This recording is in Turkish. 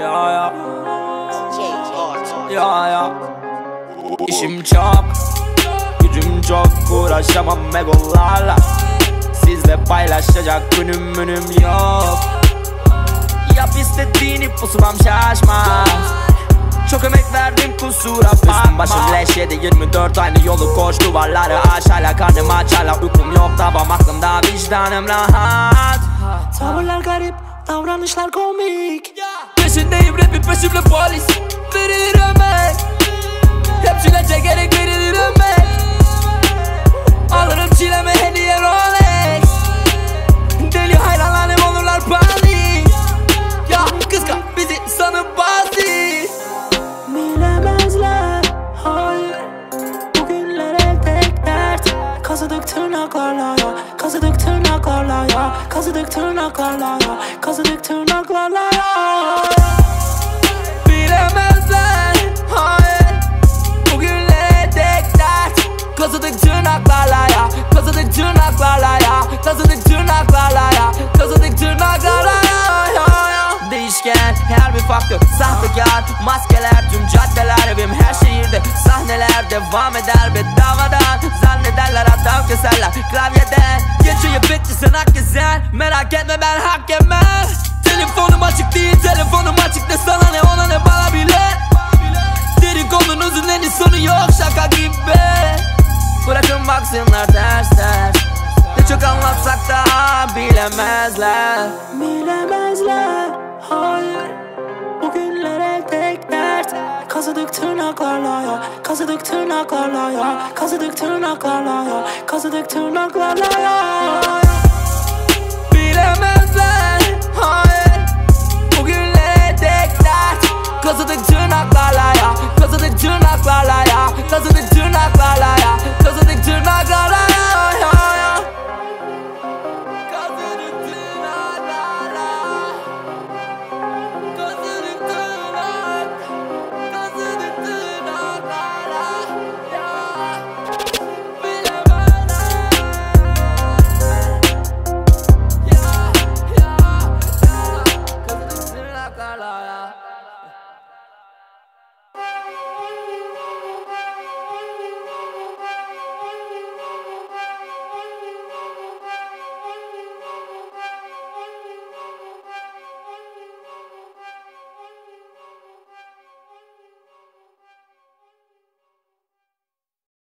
Ya ya. Ya ya. İşim çok Gücüm çok uğraşamam egolarla Sizle paylaşacak günüm münüm yok. Yap istediğini pusulam şaşmaz çok emek verdim kusura bakma. Üstüm başım leş yedi 24 aynı yolu koş duvarları aş. Hala karnım aç hala uykum yok. Tabam aklımda vicdanım rahat. Tavırlar garip, davranışlar komik Peşindeyim rapin peşimde polis. Verilir emek Hepsine çekerek verilir emek Alırım çileme hediye Rolex. Deli hayranlarım olurlar panik Ya kıskan bizi sanıp basit Bilemezler, hayır Bugünlere tek dert. Kazıdık tırnaklarla ya Kazıdık tırnaklarla ya Kazıdık tırnaklarla ya Kazıdık tırnaklarla ya bir faktör Sahtekar maskeler tüm caddeler evim her şehirde. Sahneler devam eder bedavadan. Zannederler adam keserler. Klavyeden Geçiyor bitti sen hak gezer. Merak etme ben hak yemem. Telefonum açık değil telefonum açık ne sana ne ona ne bana bile. Dedikodunuzun en sonu yok şaka gibi. Bırakın baksınlar ters ters Ne çok anlatsak da bilemezler. Bilemezler, hayır Kazıdık tırnaklarla ya Kazıdık tırnaklarla ya Kazıdık tırnaklarla ya Kazıdık tırnaklarla ya. Bilemezler la la.